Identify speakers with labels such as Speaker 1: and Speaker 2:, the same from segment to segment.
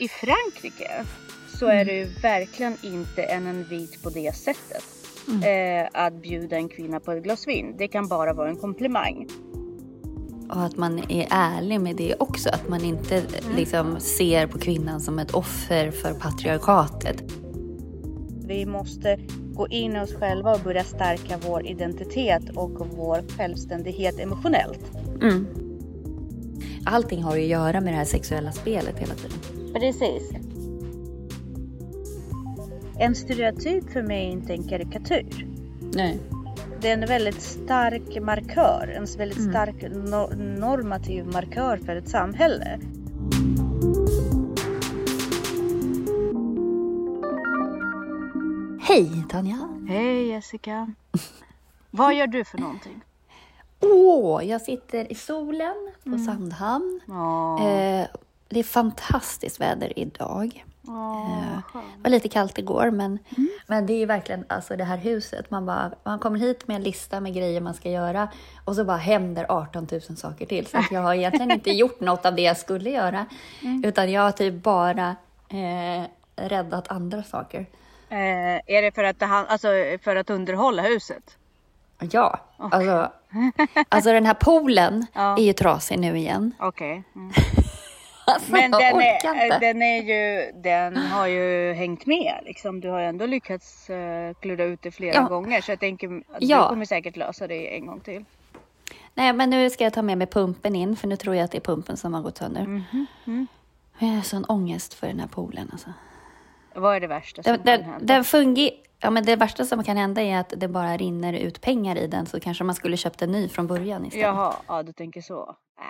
Speaker 1: i Frankrike så är det ju verkligen inte en invit på det sättet. Eh, att bjuda en kvinna på ett glas vin. Det kan bara vara en komplimang.
Speaker 2: Och att man är ärlig med det också. Att man inte liksom ser på kvinnan som ett offer för patriarkatet.
Speaker 1: Vi måste gå in i oss själva och börja stärka vår identitet och vår självständighet emotionellt.
Speaker 2: Mm. Allting har ju att göra med det här sexuella spelet hela tiden.
Speaker 1: Precis. En stereotyp för mig är inte en karikatyr.
Speaker 2: Nej.
Speaker 1: Det är en väldigt stark markör, en väldigt stark no- normativ markör för ett samhälle.
Speaker 2: Hej Tanja!
Speaker 1: Hej Jessica! Vad gör du för någonting?
Speaker 2: Åh, jag sitter i solen på Sandhamn.
Speaker 1: Åh,
Speaker 2: Eh, det är fantastiskt väder idag.
Speaker 1: åh,
Speaker 2: Eh, det var lite kallt igår, men, men det är verkligen alltså det här huset. Man, bara, man kommer hit med en lista med grejer man ska göra och så bara händer 18 000 saker till. Så jag har egentligen inte gjort något av det jag skulle göra, utan jag har typ bara eh, räddat andra saker.
Speaker 1: Eh, är det för att, alltså, för att underhålla huset?
Speaker 2: Ja, alltså, alltså den här poolen
Speaker 1: Ja.
Speaker 2: är ju trasig nu igen.
Speaker 1: Okej. Mm.
Speaker 2: Alltså,
Speaker 1: Men den, är,
Speaker 2: inte.
Speaker 1: den, är ju, den har ju hängt med liksom. Du har ju ändå lyckats uh, klura ut det flera
Speaker 2: Ja.
Speaker 1: gånger. Så jag tänker att
Speaker 2: Ja.
Speaker 1: du kommer säkert lösa det en gång till.
Speaker 2: Nej, men nu ska jag ta med mig pumpen in, för nu tror jag att det är pumpen som har gått sönder.
Speaker 1: Mhm,
Speaker 2: Jag har sån ångest för den här poolen. Alltså.
Speaker 1: Vad är det värsta som
Speaker 2: Den,
Speaker 1: kan
Speaker 2: den,
Speaker 1: hända?
Speaker 2: den fungi- ja, men det värsta som kan hända är att det bara rinner ut pengar i den, så kanske man skulle köpt en ny från början istället.
Speaker 1: Jaha, ja du tänker så. Äh.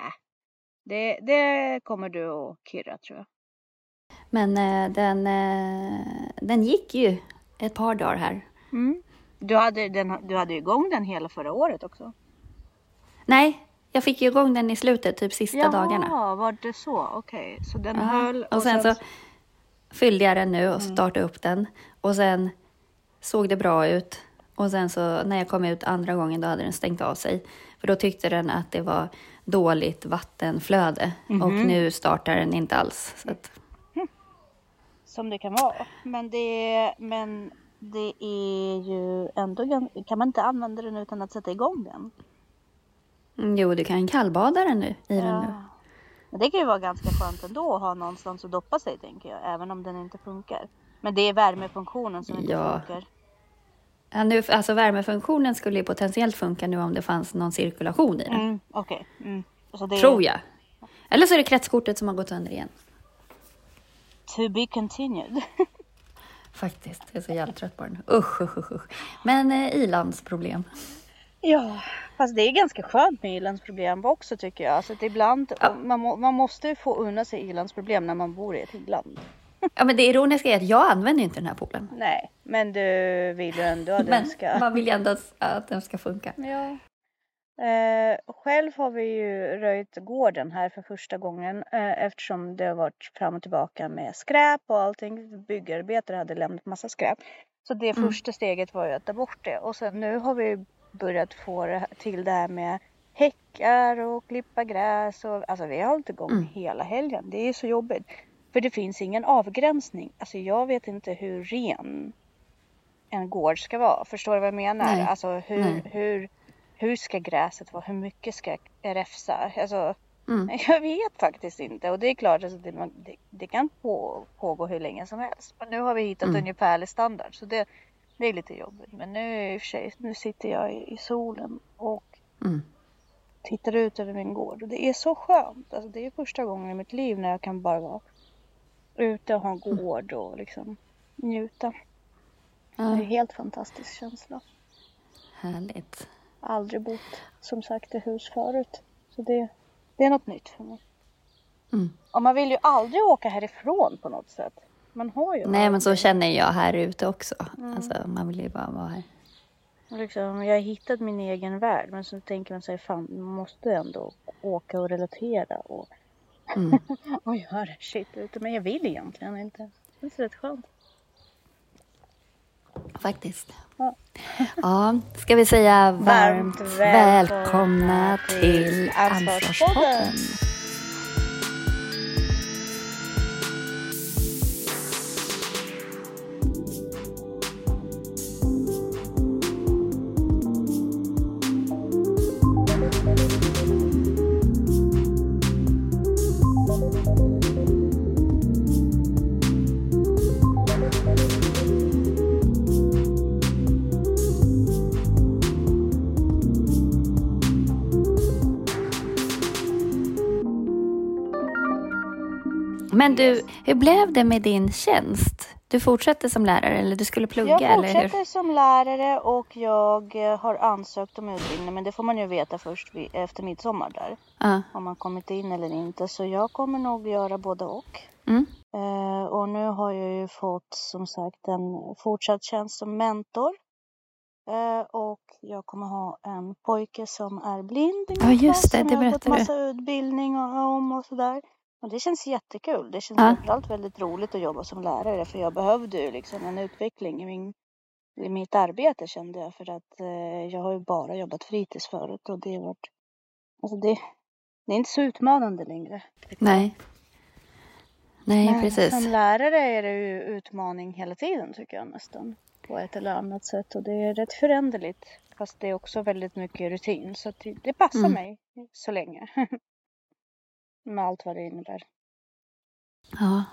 Speaker 1: Det, det kommer du och Kirra tror jag.
Speaker 2: Men eh, den, eh, den gick ju ett par dagar här.
Speaker 1: Mm. Du, hade den, du hade igång den hela förra året också.
Speaker 2: Nej, jag fick ju igång den i slutet, typ sista dagarna.
Speaker 1: Ja, var det så? Okej, så den
Speaker 2: Ja.
Speaker 1: höll.
Speaker 2: Och sen så fyllde jag den nu och startade upp den. Och sen såg det bra ut. Och sen så när jag kom ut andra gången då hade den stängt av sig. För då tyckte den att det var dåligt vattenflöde. Och nu startar den inte alls. Att,
Speaker 1: Som det kan vara. Men det, men det är ju ändå Kan man inte använda den utan att sätta igång den?
Speaker 2: Mm, jo, du kan kallbada den nu, i den nu.
Speaker 1: Men det kan ju vara ganska skönt ändå att ha någonstans att doppa sig tänker jag. Även om den inte funkar. Men det är värmefunktionen som inte
Speaker 2: Ja.
Speaker 1: funkar.
Speaker 2: Ja, nu, alltså värmefunktionen skulle ju potentiellt funka nu om det fanns någon cirkulation i den.
Speaker 1: Mm, Okej. Mm. Så det
Speaker 2: Tror jag. Eller så är det kretskortet som har gått sönder igen.
Speaker 1: To be continued.
Speaker 2: Faktiskt, jag är så jävla trött på den. Usch, usch, usch. Men eh, ilandsproblem.
Speaker 1: Ja, fast det är ganska skönt med ilandsproblem också tycker jag. Alltså att ibland, man, må, man måste ju få unna sig ilandsproblem när man bor i ett iland.
Speaker 2: Ja, men det ironiska är att jag använder inte den här poolen.
Speaker 1: Nej, men du vill ju ändå att den ska...
Speaker 2: man vill ju ändå att, den ska funka.
Speaker 1: Ja. Eh, själv har vi ju röjt gården här för första gången eh, eftersom det har varit fram och tillbaka med skräp och allting. Byggarbetare hade lämnat massa skräp. Så det första steget var ju att ta bort det och sen nu har vi börjat få det, till det här med häckar och klippa gräs och alltså vi har hållit igång hela helgen. Det är så jobbigt. För det finns ingen avgränsning. Alltså jag vet inte hur ren en gård ska vara. Förstår du vad jag menar?
Speaker 2: Nej.
Speaker 1: Alltså hur,
Speaker 2: Nej.
Speaker 1: hur, hur ska gräset vara? Hur mycket ska jag räfsa? Alltså,
Speaker 2: Mm.
Speaker 1: Jag vet faktiskt inte. Och det är klart, alltså, det, det, det kan på, pågå hur länge som helst. Men nu har vi hittat
Speaker 2: Mm.
Speaker 1: ungefärlig standard. Så det, det är lite jobbigt. Men nu i och för sig, nu sitter jag i, i solen och
Speaker 2: Mm.
Speaker 1: tittar ut över min gård. Och det är så skönt. Alltså, det är första gången i mitt liv när jag kan bara vara ute och ha en gård och liksom njuta. Det är
Speaker 2: Ja,
Speaker 1: en helt fantastisk känsla.
Speaker 2: härligt.
Speaker 1: Aldrig bott som sagt i hus förut. Så det, det är något nytt för mig.
Speaker 2: Mm.
Speaker 1: Och man vill ju aldrig åka härifrån på något sätt. Man har ju
Speaker 2: Nej, men så känner jag här ute också.
Speaker 1: Mm.
Speaker 2: Alltså, man vill ju bara vara här.
Speaker 1: liksom, Jag har hittat min egen värld men så tänker man sig fan man måste ändå åka och relatera och,
Speaker 2: Mm.
Speaker 1: och göra shit ute. Men jag vill egentligen inte. Det är rätt skönt.
Speaker 2: Faktiskt.
Speaker 1: Ja.
Speaker 2: Ja, ska vi säga varmt,
Speaker 1: Varmt
Speaker 2: välkomna,
Speaker 1: välkomna
Speaker 2: till. Ansvarspodden. Men du, hur blev det med din tjänst? Du fortsätter som lärare eller du skulle plugga?
Speaker 1: Jag
Speaker 2: eller hur?
Speaker 1: fortsätter som lärare och jag eh, har ansökt om utbildning men det får man ju veta först efter midsommar där.
Speaker 2: Ja.
Speaker 1: Om man kommit in eller inte. Så jag kommer nog göra både och.
Speaker 2: Mm.
Speaker 1: Eh, och nu har jag ju fått som sagt en fortsatt tjänst som mentor. Eh, och jag kommer ha en pojke som är blind
Speaker 2: Ja, just
Speaker 1: klass,
Speaker 2: det, det
Speaker 1: har
Speaker 2: berättade du.
Speaker 1: massa utbildning och- om och sådär. Och det känns jättekul. Det känns
Speaker 2: Ja.
Speaker 1: framförallt väldigt roligt att jobba som lärare för jag behövde ju liksom en utveckling i, min, i mitt arbete kände jag för att eh, jag har ju bara jobbat fritids förut och det har varit, alltså det, det är inte så utmanande längre.
Speaker 2: Nej. Nej,
Speaker 1: Men
Speaker 2: precis.
Speaker 1: Som lärare är det ju utmaning hela tiden tycker jag nästan. På ett eller annat sätt och det är rätt föränderligt. Fast det är också väldigt mycket rutin så det, det passar
Speaker 2: Mm.
Speaker 1: mig så länge. Med allt vad det innebär.
Speaker 2: Ja.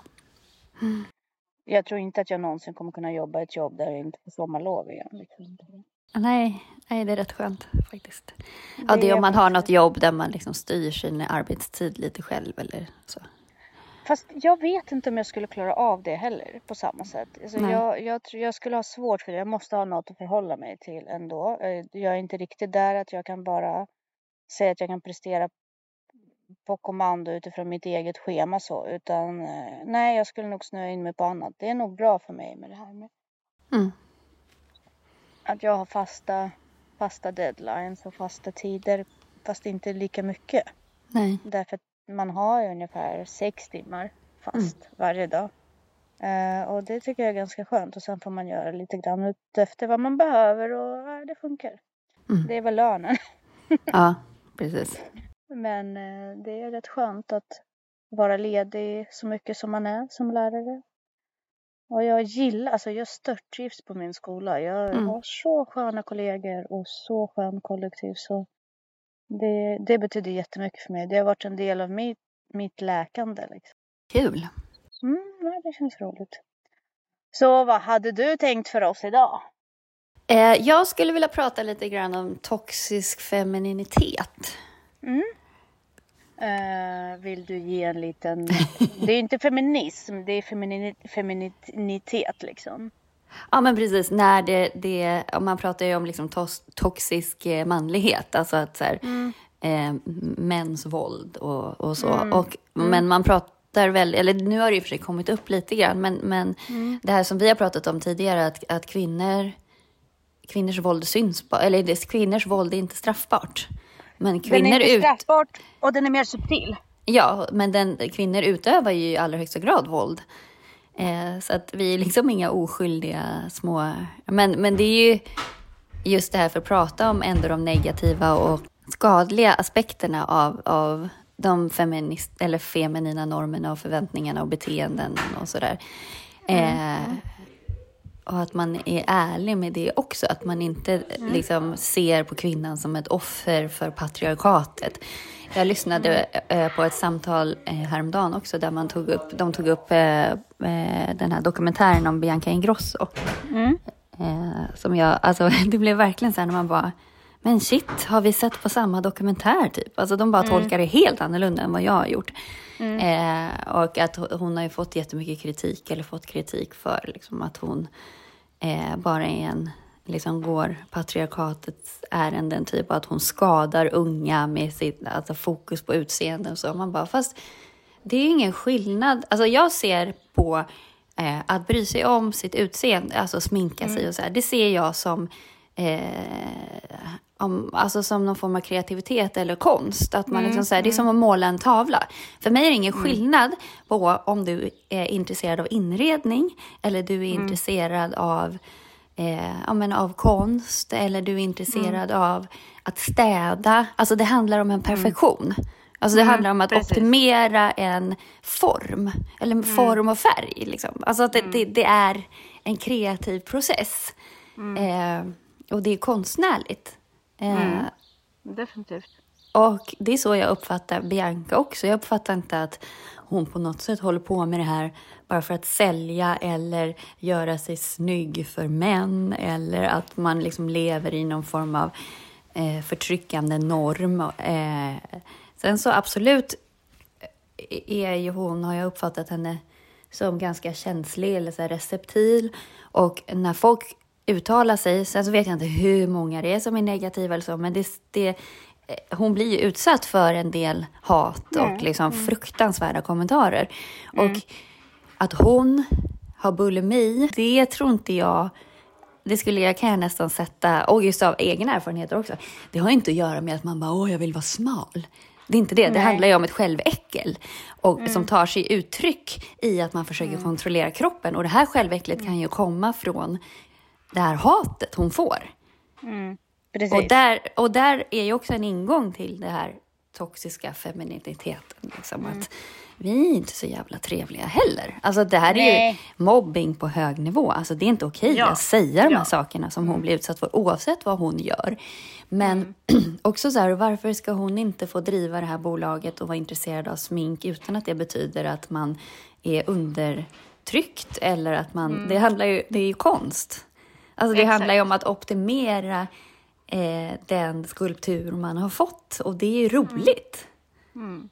Speaker 1: Jag tror inte att jag någonsin kommer kunna jobba ett jobb där jag inte får sommarlov igen. Liksom.
Speaker 2: Nej, nej, det är rätt skönt faktiskt. Ja, det är om man har något jobb där man liksom styr sin arbetstid lite själv eller så.
Speaker 1: Fast jag vet inte om jag skulle klara av det heller på samma sätt. Alltså jag, jag, tror jag skulle ha svårt för det. Jag måste ha något att förhålla mig till ändå. Eh, Jag är inte riktigt där att jag kan bara säga att jag kan prestera på kommando utifrån mitt eget schema så. Utan eh, nej, jag skulle nog snöa in mig på annat. Det är nog bra för mig med det här med
Speaker 2: Mm.
Speaker 1: att jag har fasta, fasta deadlines och fasta tider. Fast inte lika mycket.
Speaker 2: Nej.
Speaker 1: Därför att man har ungefär sex timmar fast
Speaker 2: Mm.
Speaker 1: varje dag. Eh, och det tycker jag är ganska skönt. Och sen får man göra lite grann ut efter vad man behöver och eh, det funkar.
Speaker 2: Mm.
Speaker 1: Det är väl lönen.
Speaker 2: Ja, precis.
Speaker 1: Men eh, det är rätt skönt att vara ledig så mycket som man är som lärare. Och jag gillar, alltså jag störttrivs på min skola. Jag
Speaker 2: Mm.
Speaker 1: har så sköna kollegor och så skön kollektiv. Så det, det betyder jättemycket för mig. Det har varit en del av mitt, mitt läkande. Liksom.
Speaker 2: Kul.
Speaker 1: Mm, nej, det känns roligt. Så vad hade du tänkt för oss idag?
Speaker 2: Eh, jag skulle vilja prata lite grann om toxisk femininitet.
Speaker 1: Mm. Eh, vill du ge en liten... Det är inte feminism, det är femini... femininitet liksom.
Speaker 2: Ja, men precis. När det, det, man pratar ju om liksom tos, toxisk eh, manlighet, alltså att så här, eh, mäns våld och, och så. Och, Men man pratar väl, eller nu har det och för sig kommit upp lite grann, men, men det här som vi har pratat om tidigare, att, att kvinnor, kvinnors våld syns eller det, kvinnors våld är inte straffbart. Men
Speaker 1: Den
Speaker 2: kvinnor
Speaker 1: är inte
Speaker 2: ut,
Speaker 1: straffbart och den är mer subtil.
Speaker 2: Ja, men den, kvinnor utövar ju i allra högsta grad våld. Eh, så att vi är liksom inga oskyldiga små... Men, men det är ju just det här för att prata om ändå de negativa och skadliga aspekterna av, av de feminist, eller feminina normerna och förväntningarna och beteenden och sådär. Eh, och att man är ärlig med det också. Att man inte liksom ser på kvinnan som ett offer för patriarkatet. Jag lyssnade eh, på ett samtal eh, häromdagen också där man tog upp, de tog upp eh, eh, den här dokumentären om Bianca Ingrosso. Eh, som jag, alltså, det blev verkligen så här när man bara, men shit, har vi sett på samma dokumentär typ? Alltså de bara tolkar det helt annorlunda än vad jag har gjort. Eh, och att hon- har ju fått jättemycket kritik, eller fått kritik för liksom, att hon eh, bara är en, liksom går patriarkatets ärenden, typ att hon skadar unga med sitt alltså, fokus på utseende och så. Man bara, fast det är ju ingen skillnad. Alltså jag ser på eh, att bry sig om sitt utseende, alltså sminka sig och så här. Det ser jag som, eh, om, alltså som någon form av kreativitet eller konst. Att man liksom, så här, det är som att måla en tavla. För mig är det ingen skillnad på om du är intresserad av inredning eller du är intresserad av eh, ja, men av konst eller du är intresserad av att städa. Alltså det handlar om en perfektion. Alltså det handlar om att
Speaker 1: precis.
Speaker 2: optimera en form, eller en form och färg. Liksom. Alltså att det, det, det är en kreativ process. Eh, och det är konstnärligt. Eh,
Speaker 1: Definitivt.
Speaker 2: och det är så jag uppfattar Bianca också. Jag uppfattar inte att hon på något sätt håller på med det här bara för att sälja eller göra sig snygg för män eller att man liksom lever i någon form av eh, förtryckande norm. Eh, sen så absolut är ju hon, har jag uppfattat henne som ganska känslig eller så receptil. Och när folk uttalar sig, sen så vet jag inte hur många det är som är negativa eller så, men det, det, hon blir ju utsatt för en del hat och mm. liksom mm. fruktansvärda kommentarer. Mm. Och att hon har bulimi, det tror inte jag det skulle jag, kan jag nästan sätta, och just av egen erfarenhet också, det har inte att göra med att man bara, åh, jag vill vara smal. Det är inte det. Nej. Det handlar ju om ett själväckel och, mm. som tar sig uttryck i att man försöker mm. kontrollera kroppen. Och det här själväcklet kan ju komma från det här hatet hon får.
Speaker 1: Mm.
Speaker 2: Och, där, och där är ju också en ingång till det här toxiska femininiteten. Liksom, mm. att vi är inte så jävla trevliga heller. Alltså det här Nej. är ju mobbing på hög nivå. Alltså det är inte okej ja. att säga de här ja. sakerna som hon mm. blir utsatt för oavsett vad hon gör. Men mm. också så här, varför ska hon inte få driva det här bolaget och vara intresserad av smink utan att det betyder att man är undertryckt eller att man, mm. det handlar ju, det är ju konst. Alltså det Exakt. handlar ju om att optimera eh, den skulptur man har fått och det är ju roligt.
Speaker 1: Mm. Mm.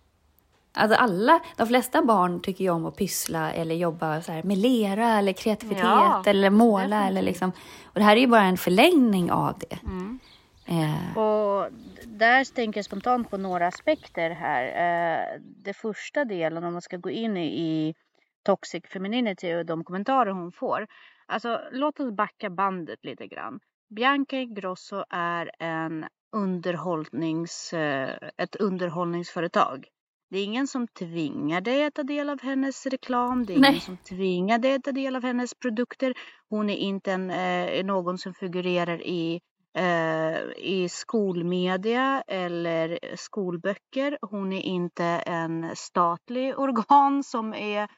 Speaker 2: Alltså alla, de flesta barn tycker ju om att pyssla eller jobba så här med lera eller kreativitet ja, eller måla. Eller liksom. Och det här är ju bara en förlängning av det.
Speaker 1: Mm. Eh. Och där tänker jag spontant på några aspekter här. Eh, det första delen om man ska gå in i toxic femininity och de kommentarer hon får. Alltså låt oss backa bandet lite grann. Bianca Ingrosso är en underhållnings, eh, ett underhållningsföretag. Det är ingen som tvingar dig att ta del av hennes reklam. Det är Nej. ingen som tvingar dig att ta del av hennes produkter. Hon är inte en, eh, någon som figurerar i, i skolmedia eller skolböcker. Hon är inte en statlig organ som, är,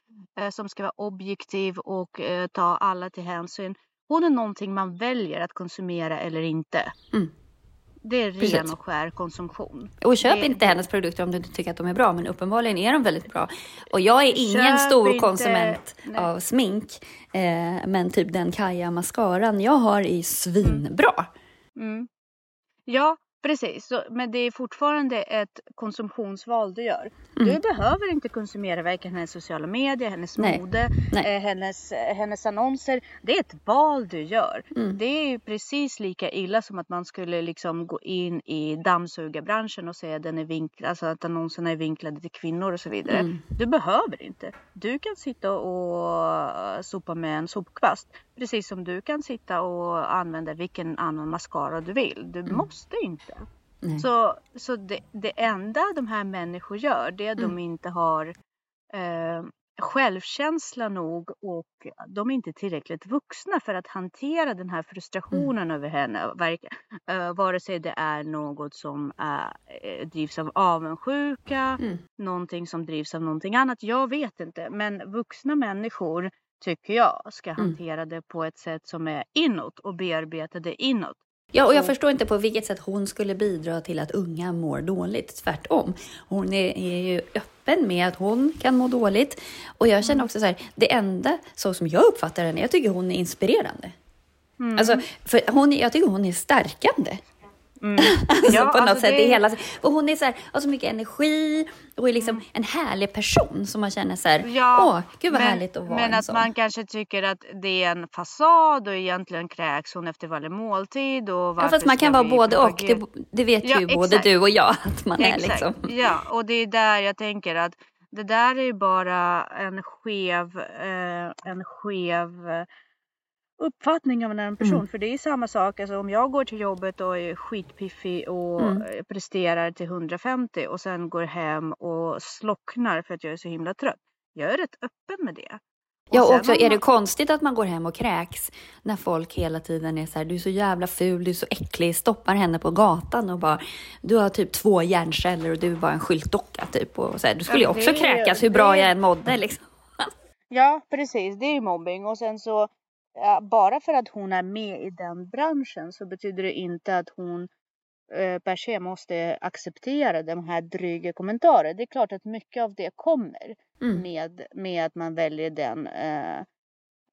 Speaker 1: eh, som ska vara objektiv och eh, ta alla till hänsyn. Hon är någonting man väljer att konsumera eller inte.
Speaker 2: Mm.
Speaker 1: Det är ren Precis. och skär konsumtion.
Speaker 2: Och köp det... inte hennes produkter om du inte tycker att de är bra, men uppenbarligen är de väldigt bra. Och jag är ingen köp stor inte... konsument Nej. av smink, eh, men typ den Kaja mascaran jag har är svinbra.
Speaker 1: Mm. Ja, Precis, så, men det är fortfarande ett konsumtionsval du gör. Mm. Du behöver inte konsumera varken hennes sociala medier, hennes Nej. mode, Nej. Eh, hennes, eh, hennes annonser. Det är ett val du gör. Mm. Det är ju precis lika illa som att man skulle liksom gå in i dammsugarbranschen och säga att, den är vinklad, alltså att annonserna är vinklade till kvinnor och så vidare. Mm. Du behöver inte. Du kan sitta och sopa med en sopkvast. Precis som du kan sitta och använda vilken annan mascara du vill. Du mm. måste inte. Nej. Så, så det, det enda de här människor gör det är att mm. de inte har eh, självkänsla nog och de är inte tillräckligt vuxna för att hantera den här frustrationen mm. över henne. Uh, vare sig det är något som uh, drivs av avundsjuka, mm. någonting som drivs av någonting annat. Jag vet inte, men vuxna människor tycker jag ska mm. hantera det på ett sätt som är inåt och bearbeta det inåt.
Speaker 2: Ja, och jag förstår inte på vilket sätt hon skulle bidra till att unga mår dåligt. Tvärtom. Hon är, är ju öppen med att hon kan må dåligt. Och jag känner mm. också så här, det enda så som jag uppfattar henne, jag tycker hon är inspirerande. Mm. Alltså, för hon, jag tycker hon är stärkande. Mm. alltså ja, på något alltså sätt. Det... hela, och hon är så här, har så mycket energi och är liksom mm. en härlig person som man känner så här, ja, åh, gud vad men, härligt att vara
Speaker 1: Men
Speaker 2: en
Speaker 1: att
Speaker 2: sån.
Speaker 1: man kanske tycker att det är en fasad och egentligen kräks hon efter varje måltid. Och
Speaker 2: ja, fast man kan vara både och. Det, det, vet ja, ju exakt. både du och jag att man exakt. är liksom.
Speaker 1: Ja, och det är där jag tänker att det där är ju bara en skev, eh, en skev uppfattning av en annan person. Mm. För det är samma sak, alltså, om jag går till jobbet och är skitpiffig och mm. presterar till 150 och sen går hem och slocknar för att jag är så himla trött. Jag är rätt öppen med det.
Speaker 2: Och ja, också är man... det konstigt att man går hem och kräks när folk hela tiden är så här, du är så jävla ful, du är så äcklig, stoppar henne på gatan och bara, du har typ två hjärnceller och du är bara en skyltdocka typ. Och så här, du skulle ju också kräkas hur bra det... jag än mådde liksom.
Speaker 1: Ja, precis, det är ju mobbing och sen så bara för att hon är med i den branschen så betyder det inte att hon eh, per se måste acceptera de här dryga kommentarerna. Det är klart att mycket av det kommer mm. med, med att man väljer den, eh,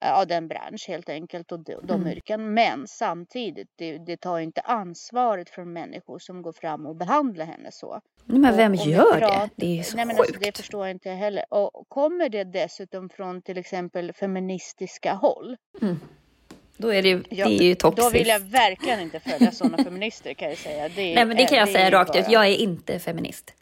Speaker 1: av den bransch helt enkelt och de, de
Speaker 2: Mm.
Speaker 1: yrken. Men samtidigt, det, det tar inte ansvaret från människor som går fram och behandlar henne så.
Speaker 2: Nej, men
Speaker 1: Och
Speaker 2: vem
Speaker 1: vi
Speaker 2: gör det?
Speaker 1: pratar-
Speaker 2: Det är ju så
Speaker 1: Nej, men alltså, det
Speaker 2: sjukt.
Speaker 1: förstår jag inte heller. Och kommer det dessutom från till exempel feministiska håll.
Speaker 2: Då är det ju,
Speaker 1: Ja,
Speaker 2: det är ju
Speaker 1: Då
Speaker 2: toxiskt.
Speaker 1: vill jag verkligen inte följa sådana feminister kan jag säga. Det
Speaker 2: Nej men det kan jag
Speaker 1: är
Speaker 2: säga
Speaker 1: ju
Speaker 2: rakt ut. Jag är inte feminist.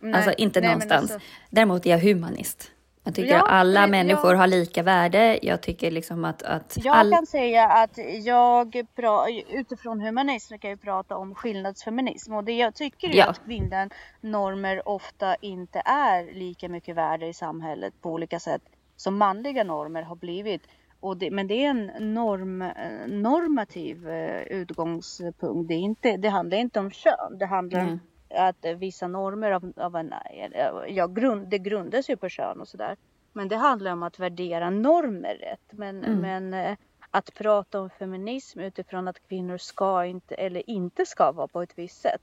Speaker 1: Nej,
Speaker 2: alltså inte
Speaker 1: nej,
Speaker 2: någonstans.
Speaker 1: alltså-
Speaker 2: Däremot är jag humanist. Jag tycker
Speaker 1: Ja,
Speaker 2: att alla
Speaker 1: men
Speaker 2: människor
Speaker 1: jag-
Speaker 2: har lika värde. Jag tycker liksom att, att
Speaker 1: Jag
Speaker 2: all...
Speaker 1: kan säga att jag pra- utifrån humanism kan jag prata om skillnadsfeminism och det jag tycker är
Speaker 2: Ja.
Speaker 1: att kvinnor normer ofta inte är lika mycket värde i samhället på olika sätt som manliga normer har blivit. Det, men det är en norm, eh, normativ eh, utgångspunkt. Det, är inte, det handlar inte om kön. Det handlar
Speaker 2: Nej.
Speaker 1: Att vissa normer av, av en, ja, grund, det grundas ju på kön och sådär. Men det handlar om att värdera normer rätt. Men,
Speaker 2: Mm.
Speaker 1: men eh, att prata om feminism utifrån att kvinnor ska inte eller inte ska vara på ett visst sätt.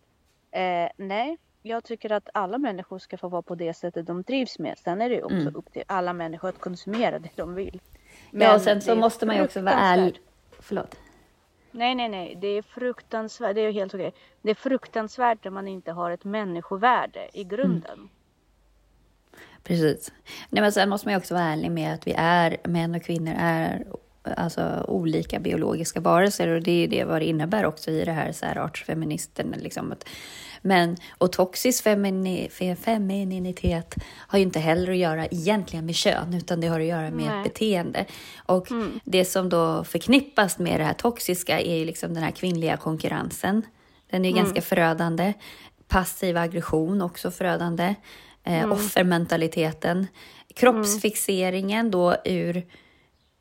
Speaker 1: Eh, nej, jag tycker att alla människor ska få vara på det sättet de trivs med. Sen är det ju också
Speaker 2: Mm.
Speaker 1: upp till alla människor att konsumera det de vill.
Speaker 2: Ja,
Speaker 1: Men
Speaker 2: och sen så måste man ju också vara ärlig. Förlåt.
Speaker 1: Nej, nej, nej. Det är fruktansvärt. Det är helt okej. Det är fruktansvärt när man inte har ett människovärde i grunden.
Speaker 2: Precis. Nej, men sen måste man ju också vara ärlig med att vi är, män och kvinnor är alltså olika biologiska varelser och det är det vad det innebär också i det här särartsfeministen. Liksom men, och toxisk femini, fe- femininitet har ju inte heller att göra egentligen med kön utan det har att göra med
Speaker 1: Nej.
Speaker 2: ett beteende. Och det som då förknippas med det här toxiska är ju liksom den här kvinnliga konkurrensen. Den är ju ganska förödande. Passiv aggression också förödande. Eh, Offermentaliteten. Kroppsfixeringen då ur,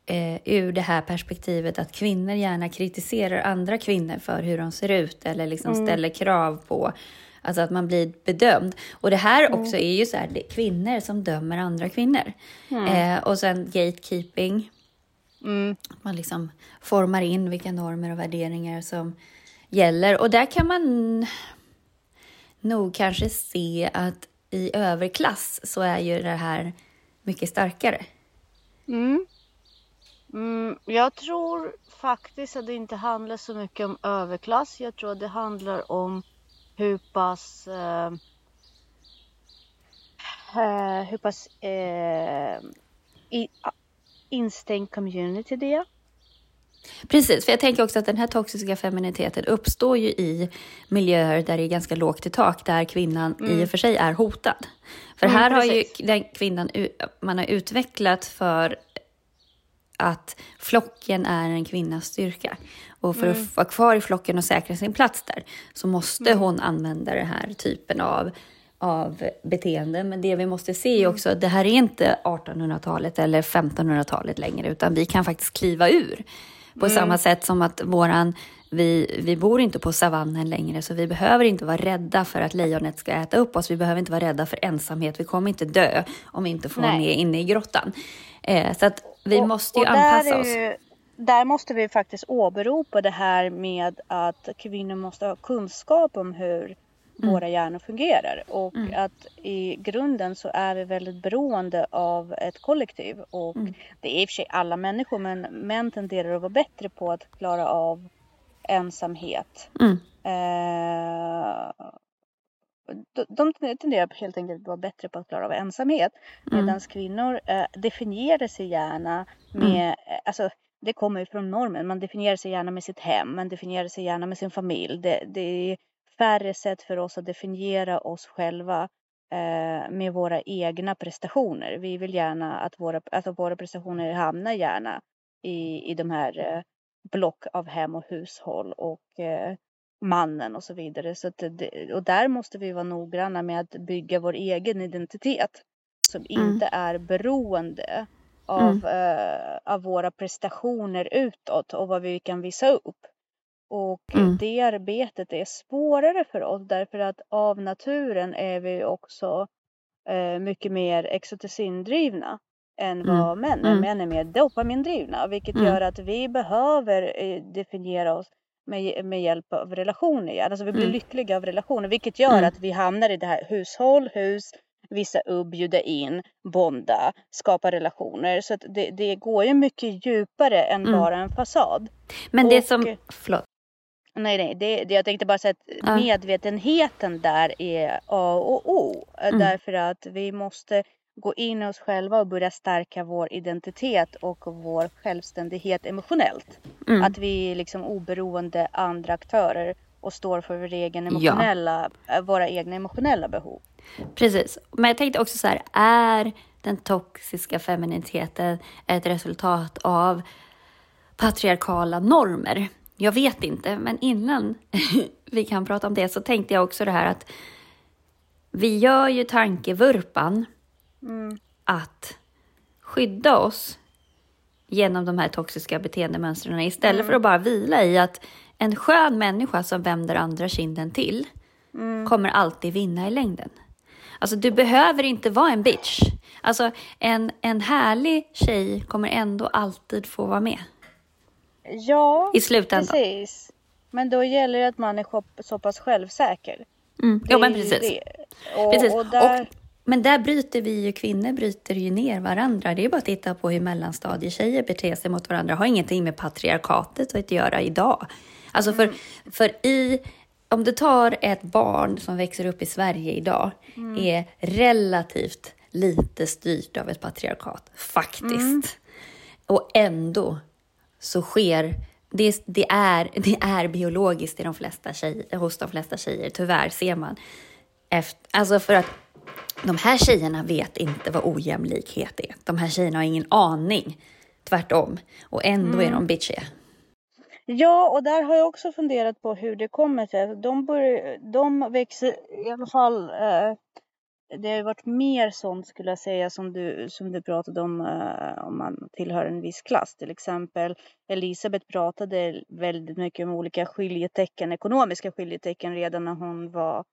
Speaker 2: eh, ur det här perspektivet att kvinnor gärna kritiserar andra kvinnor för hur de ser ut eller liksom ställer krav på Alltså att man blir bedömd. Och det här också är ju så här, det är kvinnor som dömer andra kvinnor. Eh, och sen gatekeeping.
Speaker 1: Mm.
Speaker 2: Man liksom formar in vilka normer och värderingar som gäller. Och där kan man nog kanske se att i överklass så är ju det här mycket starkare.
Speaker 1: Mm. Mm, jag tror faktiskt att det inte handlar så mycket om överklass. Jag tror att det handlar om hur pass, eh, eh, hur pass eh, i, instängd community det är.
Speaker 2: Precis, för jag tänker också att den här toxiska femininiteten uppstår ju i miljöer där det är ganska lågt i tak, där kvinnan i och för sig är hotad. För
Speaker 1: Mm,
Speaker 2: här har ju
Speaker 1: precis.
Speaker 2: den kvinnan, man har utvecklat för att flocken är en kvinnas styrka. Och för
Speaker 1: Mm.
Speaker 2: att vara kvar i flocken och säkra sin plats där så måste hon använda den här typen av, av beteende. Men det vi måste se är
Speaker 1: Mm.
Speaker 2: också att det här är inte 1800-talet eller 1500-talet längre, utan vi kan faktiskt kliva ur. På
Speaker 1: Mm.
Speaker 2: samma sätt som att våran, vi, vi bor inte på savannen längre, så vi behöver inte vara rädda för att lejonet ska äta upp oss. Vi behöver inte vara rädda för ensamhet. Vi kommer inte dö om vi inte får vara med inne i grottan. Eh, så att vi
Speaker 1: Och-
Speaker 2: måste ju anpassa oss.
Speaker 1: ju- Där måste vi faktiskt åberopa det här med att kvinnor måste ha kunskap om hur
Speaker 2: Mm.
Speaker 1: våra hjärnor fungerar. Och att i grunden så är vi väldigt beroende av ett kollektiv. Och
Speaker 2: Mm.
Speaker 1: det är i och för sig alla människor men män tenderar att vara bättre på att klara av ensamhet.
Speaker 2: Mm.
Speaker 1: Eh, de, de tenderar helt enkelt att vara bättre på att klara av ensamhet.
Speaker 2: Mm.
Speaker 1: Medan kvinnor eh, definierar sig gärna med, eh, alltså det kommer ju från normen, man definierar sig gärna med sitt hem, man definierar sig gärna med sin familj. Det, det är färre sätt för oss att definiera oss själva eh, med våra egna prestationer. Vi vill gärna att våra, alltså våra prestationer hamnar gärna i, i de här eh, block av hem och hushåll och eh, mannen och så vidare. Så det, och där måste vi vara noggranna med att bygga vår egen identitet som
Speaker 2: Mm.
Speaker 1: inte är beroende av, eh, av våra prestationer utåt och vad vi kan visa upp. Och
Speaker 2: Mm.
Speaker 1: det arbetet är svårare för oss därför att av naturen är vi också eh, mycket mer exotocindrivna än
Speaker 2: Mm.
Speaker 1: vad män är.
Speaker 2: Mm.
Speaker 1: Män är mer dopamindrivna vilket
Speaker 2: Mm.
Speaker 1: gör att vi behöver eh, definiera oss med, med hjälp av relationer. Alltså vi blir
Speaker 2: Mm.
Speaker 1: lyckliga av relationer vilket gör
Speaker 2: Mm.
Speaker 1: att vi hamnar i det här hushåll, hus, visa upp, bjuda in, bonda, skapa relationer. Så det, det går ju mycket djupare än
Speaker 2: Mm.
Speaker 1: bara en fasad.
Speaker 2: Men det
Speaker 1: Och-
Speaker 2: som... Förlåt.
Speaker 1: Nej, nej, det, det, jag tänkte bara säga att medvetenheten där är A och O.
Speaker 2: Mm.
Speaker 1: Därför att vi måste gå in i oss själva och börja stärka vår identitet och vår självständighet emotionellt.
Speaker 2: Mm.
Speaker 1: Att vi är liksom oberoende andra aktörer och står för vår egen
Speaker 2: Ja.
Speaker 1: emotionella, eh, våra egna emotionella behov.
Speaker 2: Precis. Men jag tänkte också så här, är den toxiska femininiteten ett resultat av patriarkala normer? Jag vet inte, men innan vi kan prata om det så tänkte jag också det här att vi gör ju tankevurpan
Speaker 1: Mm.
Speaker 2: att skydda oss genom de här toxiska beteendemönstren istället för att bara vila i att en skön människa som vänder andra kinden till kommer alltid vinna i längden. Alltså du behöver inte vara en bitch. Alltså en, en härlig tjej kommer ändå alltid få vara med
Speaker 1: Ja,
Speaker 2: i slutändan.
Speaker 1: precis. Men då gäller det att man är så- pass självsäker.
Speaker 2: Mm. Jo men precis.
Speaker 1: Och,
Speaker 2: precis.
Speaker 1: Och där,
Speaker 2: Och, men där bryter vi ju kvinnor bryter ju ner varandra. Det är bara att titta på hur mellanstadietjejer beter sig mot varandra. Det har ingenting med patriarkatet att göra idag. Alltså för, för i, om du tar ett barn som växer upp i Sverige idag är relativt lite styrt av ett patriarkat, faktiskt. Och ändå så sker det, det, är, det är biologiskt i de flesta tjejer, hos de flesta tjejer, tyvärr ser man. Efter, alltså för att de här tjejerna vet inte vad ojämlikhet är. De här tjejerna har ingen aning. Tvärtom. Och ändå är de bitchiga.
Speaker 1: Ja, och där har jag också funderat på hur det kommer sig. De, börjar, de växer i alla fall. Eh, det har ju varit mer sånt skulle jag säga som du, som du pratade om eh, om man tillhör en viss klass. Till exempel Elisabeth pratade väldigt mycket om olika skiljetecken, ekonomiska skiljetecken redan när hon var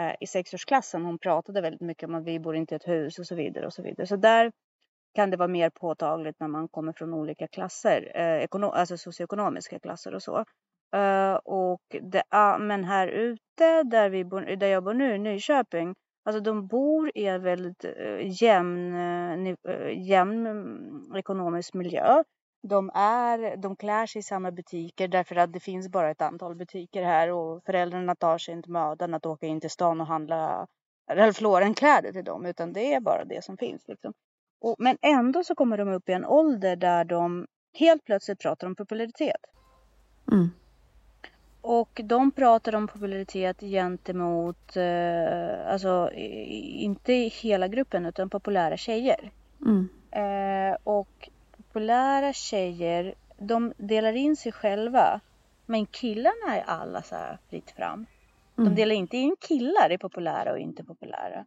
Speaker 1: eh, i sexårsklassen. Hon pratade väldigt mycket om att vi bor inte i ett hus och så vidare och så vidare. Så där kan det vara mer påtagligt när man kommer från olika klasser, eh, ekono- alltså socioekonomiska klasser och så. Uh, och det, uh, men här ute där, vi bor, där jag bor nu, i Nyköping, alltså de bor i en väldigt uh, jämn, eh, jämn mm, ekonomisk miljö. De, är, de klär sig i samma butiker därför att det finns bara ett antal butiker här och föräldrarna tar sig inte mödan att åka in till stan och handla Ralph Lauren-kläder till dem utan det är bara det som finns. Liksom. Och, men ändå så kommer de upp i en ålder där de helt plötsligt pratar om popularitet.
Speaker 2: Mm.
Speaker 1: Och de pratar om popularitet gentemot, eh, alltså inte hela gruppen utan populära tjejer.
Speaker 2: Mm.
Speaker 1: Eh, och populära tjejer, de delar in sig själva. Men killarna är alla så här fritt fram. De
Speaker 2: Mm.
Speaker 1: delar inte in killar i populära och inte populära.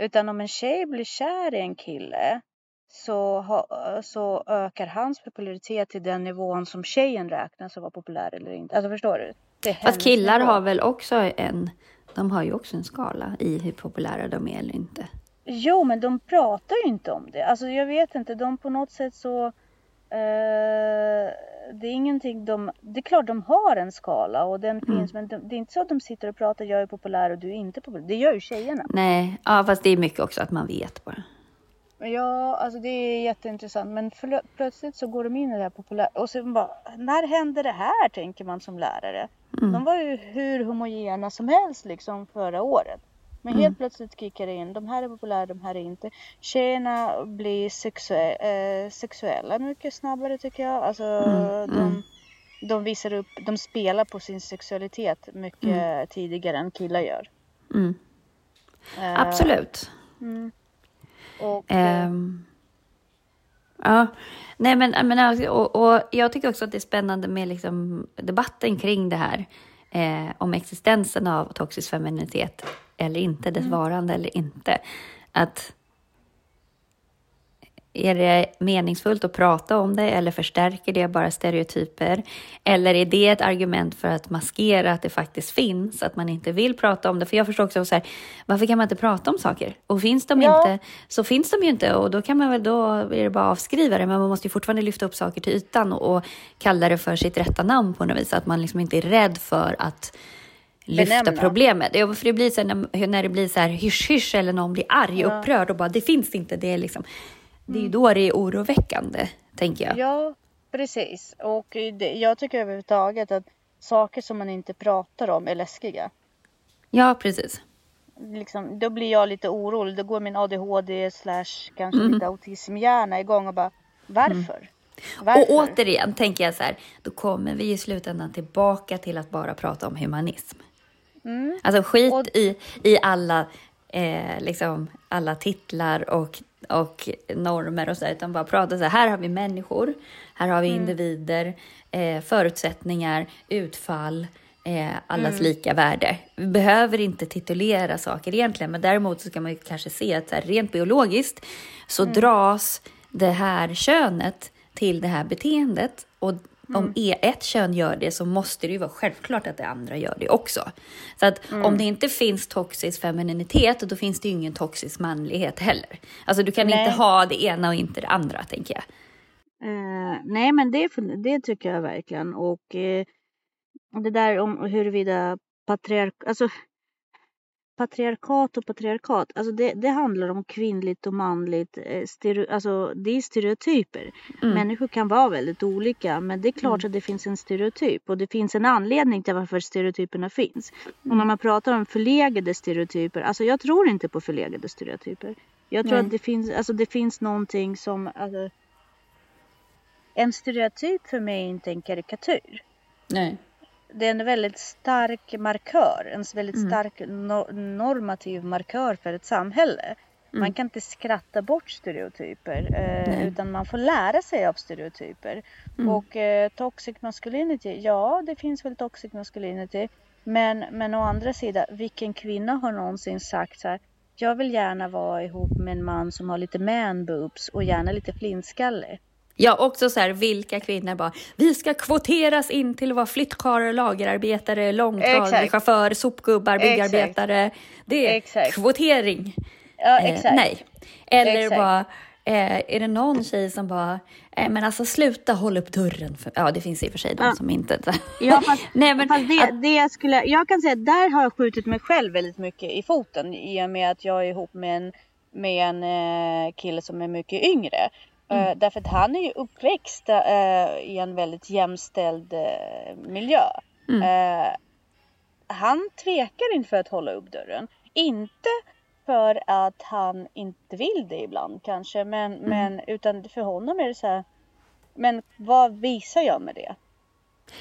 Speaker 1: Utan om en tjej blir kär i en kille så, ha, så ökar hans popularitet till den nivån som tjejen räknas att vara populär eller inte. Alltså förstår du?
Speaker 2: Fast killar
Speaker 1: nivå.
Speaker 2: har väl också en... De har ju också en skala i hur populära de är eller inte.
Speaker 1: Jo, men de pratar ju inte om det. Alltså jag vet inte, de på något sätt så... Eh, det är ingenting de... Det är klart de har en skala och den
Speaker 2: Mm.
Speaker 1: finns, men de, det är inte så att de sitter och pratar jag är populär och du är inte populär. Det gör ju tjejerna.
Speaker 2: Nej, ja, fast det är mycket också att man vet bara.
Speaker 1: Ja, alltså det är jätteintressant. Men plö- plötsligt så går de in i det här populära. Och så bara, när hände det här tänker man som lärare.
Speaker 2: Mm.
Speaker 1: De var ju hur homogena som helst liksom förra året. Men
Speaker 2: Mm.
Speaker 1: helt plötsligt kickar det in. De här är populära, de här är inte. Tjejerna blir sexue- eh, sexuella mycket snabbare tycker jag. Alltså
Speaker 2: Mm,
Speaker 1: de,
Speaker 2: mm.
Speaker 1: de visar upp, de spelar på sin sexualitet mycket tidigare än killar gör.
Speaker 2: Mm.
Speaker 1: Eh,
Speaker 2: Absolut.
Speaker 1: Mm. Och,
Speaker 2: Ehm, ja, nej men, menar, och, och jag tycker också att det är spännande med liksom debatten kring det här. Eh, om existensen av toxisk femininitet eller inte, dess varande eller inte. Att är det meningsfullt att prata om det eller förstärker det bara stereotyper? Eller är det ett argument för att maskera att det faktiskt finns, att man inte vill prata om det? För jag förstår också så här, varför kan man inte prata om saker? Och finns de
Speaker 1: Ja.
Speaker 2: inte, så finns de ju inte och då kan man väl, då är det bara avskriva det. Men man måste ju fortfarande lyfta upp saker till ytan och, och kalla det för sitt rätta namn på något vis. Att man liksom inte är rädd för att lyfta
Speaker 1: benämna.
Speaker 2: problemet. Ja, för det blir så när, när det blir så här hysch-hysch eller någon blir arg,
Speaker 1: Ja.
Speaker 2: upprörd och bara det finns inte. Det är, liksom, det är ju
Speaker 1: Mm.
Speaker 2: då det är oroväckande, tänker jag.
Speaker 1: Ja, precis. Och det, jag tycker överhuvudtaget att saker som man inte pratar om är läskiga.
Speaker 2: Ja, precis.
Speaker 1: Liksom, då blir jag lite orolig. Då går min ADHD slash kanske
Speaker 2: Mm.
Speaker 1: lite autismhjärna igång och bara varför?
Speaker 2: Och
Speaker 1: Varför?
Speaker 2: återigen tänker jag så här, då kommer vi i slutändan tillbaka till att bara prata om humanism.
Speaker 1: Mm.
Speaker 2: Alltså skit
Speaker 1: Och-
Speaker 2: i, i alla, eh, liksom, alla titlar och, och normer och så, utan bara prata så här, här har vi människor, här har vi
Speaker 1: Mm.
Speaker 2: individer, eh, förutsättningar, utfall, eh, allas
Speaker 1: Mm.
Speaker 2: lika värde. Vi behöver inte titulera saker egentligen, men däremot så kan man ju kanske se att här, rent biologiskt så
Speaker 1: Mm.
Speaker 2: dras det här könet till det här beteendet och
Speaker 1: Mm.
Speaker 2: om e- ett kön gör det så måste det ju vara självklart att det andra gör det också. Så att
Speaker 1: Mm.
Speaker 2: om det inte finns toxisk femininitet, då finns det ju ingen toxisk manlighet heller. Alltså du kan
Speaker 1: Nej.
Speaker 2: inte ha det ena och inte det andra, tänker jag.
Speaker 1: Eh, nej men det, det tycker jag verkligen. Och eh, det där om huruvida patriark, alltså, patriarkat och patriarkat, alltså det, det handlar om kvinnligt och manligt. Eh, stereo, alltså det är stereotyper.
Speaker 2: Mm.
Speaker 1: Människor kan vara väldigt olika men det är klart att det finns en stereotyp och det finns en anledning till varför stereotyperna finns. Och
Speaker 2: Mm.
Speaker 1: när man pratar om förlegade stereotyper, alltså jag tror inte på förlegade stereotyper. Jag tror
Speaker 2: Nej.
Speaker 1: att det finns, alltså det finns någonting som, alltså, en stereotyp för mig är inte en karikatyr.
Speaker 2: Nej.
Speaker 1: Det är en väldigt stark markör, en väldigt
Speaker 2: Mm.
Speaker 1: stark no- normativ markör för ett samhälle. Man
Speaker 2: Mm.
Speaker 1: kan inte skratta bort stereotyper eh, utan man får lära sig av stereotyper.
Speaker 2: Mm.
Speaker 1: Och eh, toxic masculinity, ja det finns väl toxic masculinity. Men, men å andra sidan, vilken kvinna har någonsin sagt så här jag vill gärna vara ihop med en man som har lite man boobs och gärna lite flintskallig.
Speaker 2: Ja, också så här, vilka kvinnor bara, vi ska kvoteras in till att vara flyttkarlar, lagerarbetare, långtradarchaufför, sopgubbar,
Speaker 1: Exakt.
Speaker 2: byggarbetare. Det är
Speaker 1: Exakt.
Speaker 2: kvotering.
Speaker 1: Ja,
Speaker 2: Eh,
Speaker 1: exakt.
Speaker 2: nej. Eller
Speaker 1: Exakt.
Speaker 2: bara, eh, är det någon tjej som bara, eh, men alltså sluta hålla upp dörren. För, ja, det finns i och för sig de
Speaker 1: Ja.
Speaker 2: som inte...
Speaker 1: Ja, fast,
Speaker 2: nej, men
Speaker 1: fast det,
Speaker 2: att,
Speaker 1: det jag skulle, jag kan säga att där har jag skjutit mig själv väldigt mycket i foten i och med att jag är ihop med en, med en eh, kille som är mycket yngre.
Speaker 2: Mm.
Speaker 1: Eh, därför att han är ju uppväxt eh, i en väldigt jämställd eh, miljö.
Speaker 2: Mm.
Speaker 1: Han tvekar inför att hålla upp dörren. Inte för att han inte vill det ibland kanske, men,
Speaker 2: Mm.
Speaker 1: men utan för honom är det så här. Men vad visar jag med det?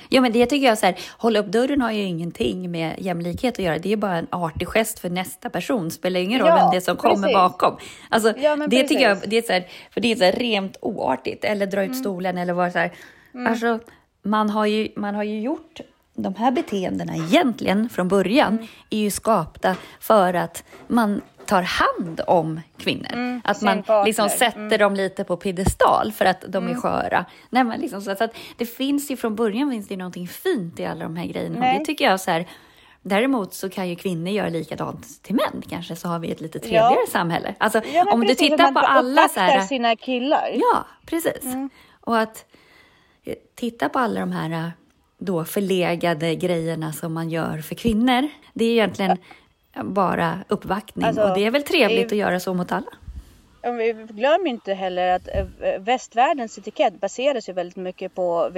Speaker 2: Ja, men det tycker jag så här, hålla upp dörren har ju ingenting med jämlikhet att göra. Det är bara en artig gest för nästa person. Spelar ingen roll
Speaker 1: Ja,
Speaker 2: vem det är som kommer
Speaker 1: precis.
Speaker 2: bakom. Alltså,
Speaker 1: Ja,
Speaker 2: det tycker jag,
Speaker 1: precis.
Speaker 2: det är så här, för det är så här rent oartigt. Eller dra
Speaker 1: Mm.
Speaker 2: ut stolen eller vara så här. Alltså, man har, ju, man har ju gjort de här beteendena egentligen från början
Speaker 1: Mm.
Speaker 2: är ju skapta för att man tar hand om kvinnor.
Speaker 1: Mm,
Speaker 2: att man liksom sätter
Speaker 1: Mm.
Speaker 2: dem lite på piedestal för att de är sköra. Nej, men liksom så, så att det finns ju från början finns det ju någonting fint i alla de här grejerna. Och det tycker jag så här, Däremot så kan ju kvinnor göra likadant till män kanske, så har vi ett lite trevligare
Speaker 1: Ja.
Speaker 2: samhälle. Alltså,
Speaker 1: Ja,
Speaker 2: om du
Speaker 1: precis,
Speaker 2: tittar
Speaker 1: att
Speaker 2: på alla så här...
Speaker 1: sina killar.
Speaker 2: Ja, precis.
Speaker 1: Mm.
Speaker 2: Och att eh, titta på alla de här eh, då förlegade grejerna som man gör för kvinnor. Det är egentligen bara uppvaktning
Speaker 1: Alltså,
Speaker 2: och det är väl trevligt
Speaker 1: i-
Speaker 2: att göra så mot alla.
Speaker 1: Glöm inte heller att eh, västvärldens etikett baseras ju väldigt mycket på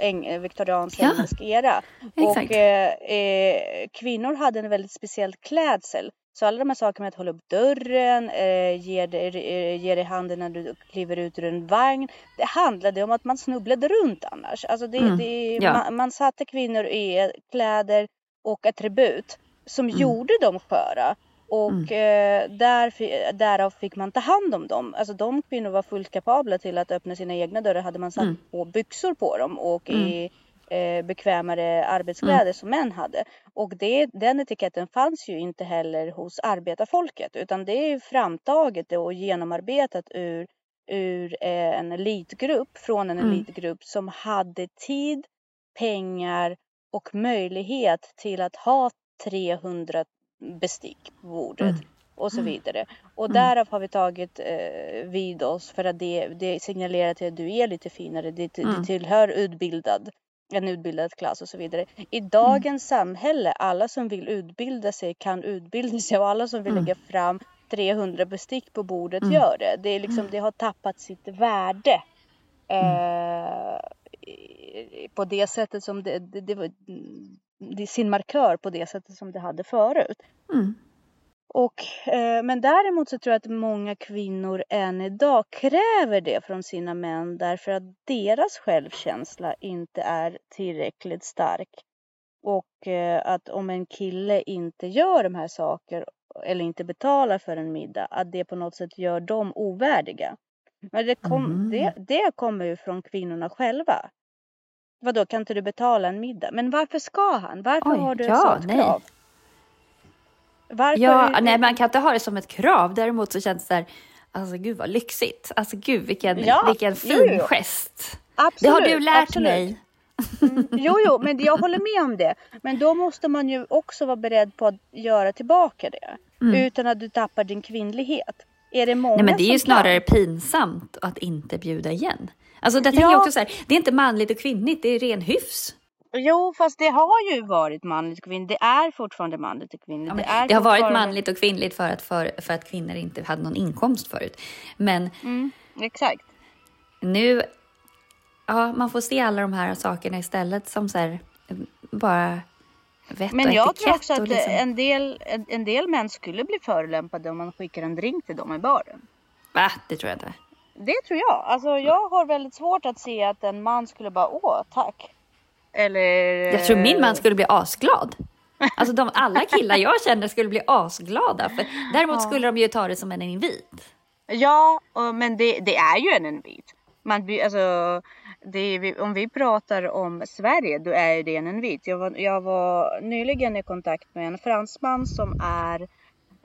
Speaker 1: eng, eh, viktoriansk
Speaker 2: Ja,
Speaker 1: engelsk era.
Speaker 2: exakt.
Speaker 1: Och eh, eh, kvinnor hade en väldigt speciell klädsel. Så alla de här sakerna med att hålla upp dörren, eh, ge, dig, ge dig handen när du kliver ut ur en vagn. Det handlade om att man snubblade runt annars. Alltså det,
Speaker 2: Mm,
Speaker 1: det,
Speaker 2: ja.
Speaker 1: man, man satte kvinnor i kläder och attribut som gjorde dem sköra. Och eh, där, därav fick man ta hand om dem. Alltså de kvinnor var fullt kapabla till att öppna sina egna dörrar hade man satt
Speaker 2: Mm.
Speaker 1: på byxor på dem och i eh, bekvämare arbetskläder
Speaker 2: Mm.
Speaker 1: som män hade. Och det, den etiketten fanns ju inte heller hos arbetarfolket utan det är ju framtaget och genomarbetat ur, ur eh, en elitgrupp från en
Speaker 2: Mm.
Speaker 1: elitgrupp som hade tid, pengar och möjlighet till att ha 300 bestick på bordet
Speaker 2: Mm.
Speaker 1: och så vidare. Och
Speaker 2: Mm.
Speaker 1: därav har vi tagit eh, vid oss för att det, det signalerar till att du är lite finare, det,
Speaker 2: Mm.
Speaker 1: det tillhör utbildad en utbildad klass och så vidare. I dagens samhälle, alla som vill utbilda sig kan utbilda sig och alla som vill
Speaker 2: Mm.
Speaker 1: lägga fram 300 bestick på bordet
Speaker 2: Mm.
Speaker 1: gör det. Det, är liksom, det har tappat sitt värde. Eh, på det sättet som det, det, det, var, det sin markör på det sättet som det hade förut.
Speaker 2: Mm.
Speaker 1: Och, eh, men däremot så tror jag att många kvinnor än idag kräver det från sina män därför att deras självkänsla inte är tillräckligt stark. Och eh, att om en kille inte gör de här sakerna eller inte betalar för en middag, att det på något sätt gör dem ovärdiga. Men det, kom,
Speaker 2: Mhm.
Speaker 1: det, det kommer ju från kvinnorna själva. Vadå, kan inte du betala en middag? Men varför ska han? Varför
Speaker 2: Oj,
Speaker 1: har du ett
Speaker 2: ja,
Speaker 1: sådant
Speaker 2: nej.
Speaker 1: krav? Varför
Speaker 2: Ja, nej man kan inte ha det som ett krav. Däremot så känns det där, alltså gud vad lyxigt. Alltså gud vilken,
Speaker 1: Ja,
Speaker 2: vilken fin
Speaker 1: jo.
Speaker 2: gest.
Speaker 1: Absolut,
Speaker 2: Det har du lärt
Speaker 1: absolut.
Speaker 2: mig.
Speaker 1: Jo, jo, men jag håller med om det. Men då måste man ju också vara beredd på att göra tillbaka det.
Speaker 2: Mm.
Speaker 1: Utan att du tappar din kvinnlighet. Är det många
Speaker 2: Nej men det är ju snarare
Speaker 1: kan?
Speaker 2: pinsamt att inte bjuda igen. Alltså det tänker
Speaker 1: Ja.
Speaker 2: jag också så här, det är inte manligt och kvinnligt, det är ren hyfs.
Speaker 1: Jo, fast det har ju varit manligt och kvinnligt. Det är fortfarande manligt och kvinnligt.
Speaker 2: Ja,
Speaker 1: det,
Speaker 2: det har varit
Speaker 1: fortfarande-
Speaker 2: manligt och kvinnligt för att, för, för att kvinnor inte hade någon inkomst förut. Men
Speaker 1: Mm, exakt.
Speaker 2: nu, ja man får se alla de här sakerna istället som så här, bara vett
Speaker 1: Men
Speaker 2: och
Speaker 1: jag tror också att
Speaker 2: liksom,
Speaker 1: en, del, en, en del män skulle bli förolämpade om man skickar en drink till dem i baren.
Speaker 2: Va? Det tror jag inte.
Speaker 1: Det tror jag. Alltså jag har väldigt svårt att se att en man skulle bara åh tack. Eller...
Speaker 2: Jag tror min man skulle bli asglad. Alltså de, alla killar jag känner skulle bli asglada. För däremot skulle de ju ta det som en invit.
Speaker 1: Ja, men det, det är ju en invit. Man, alltså, det om vi pratar om Sverige, då är det en invit. Jag var, jag var nyligen i kontakt med en fransman som är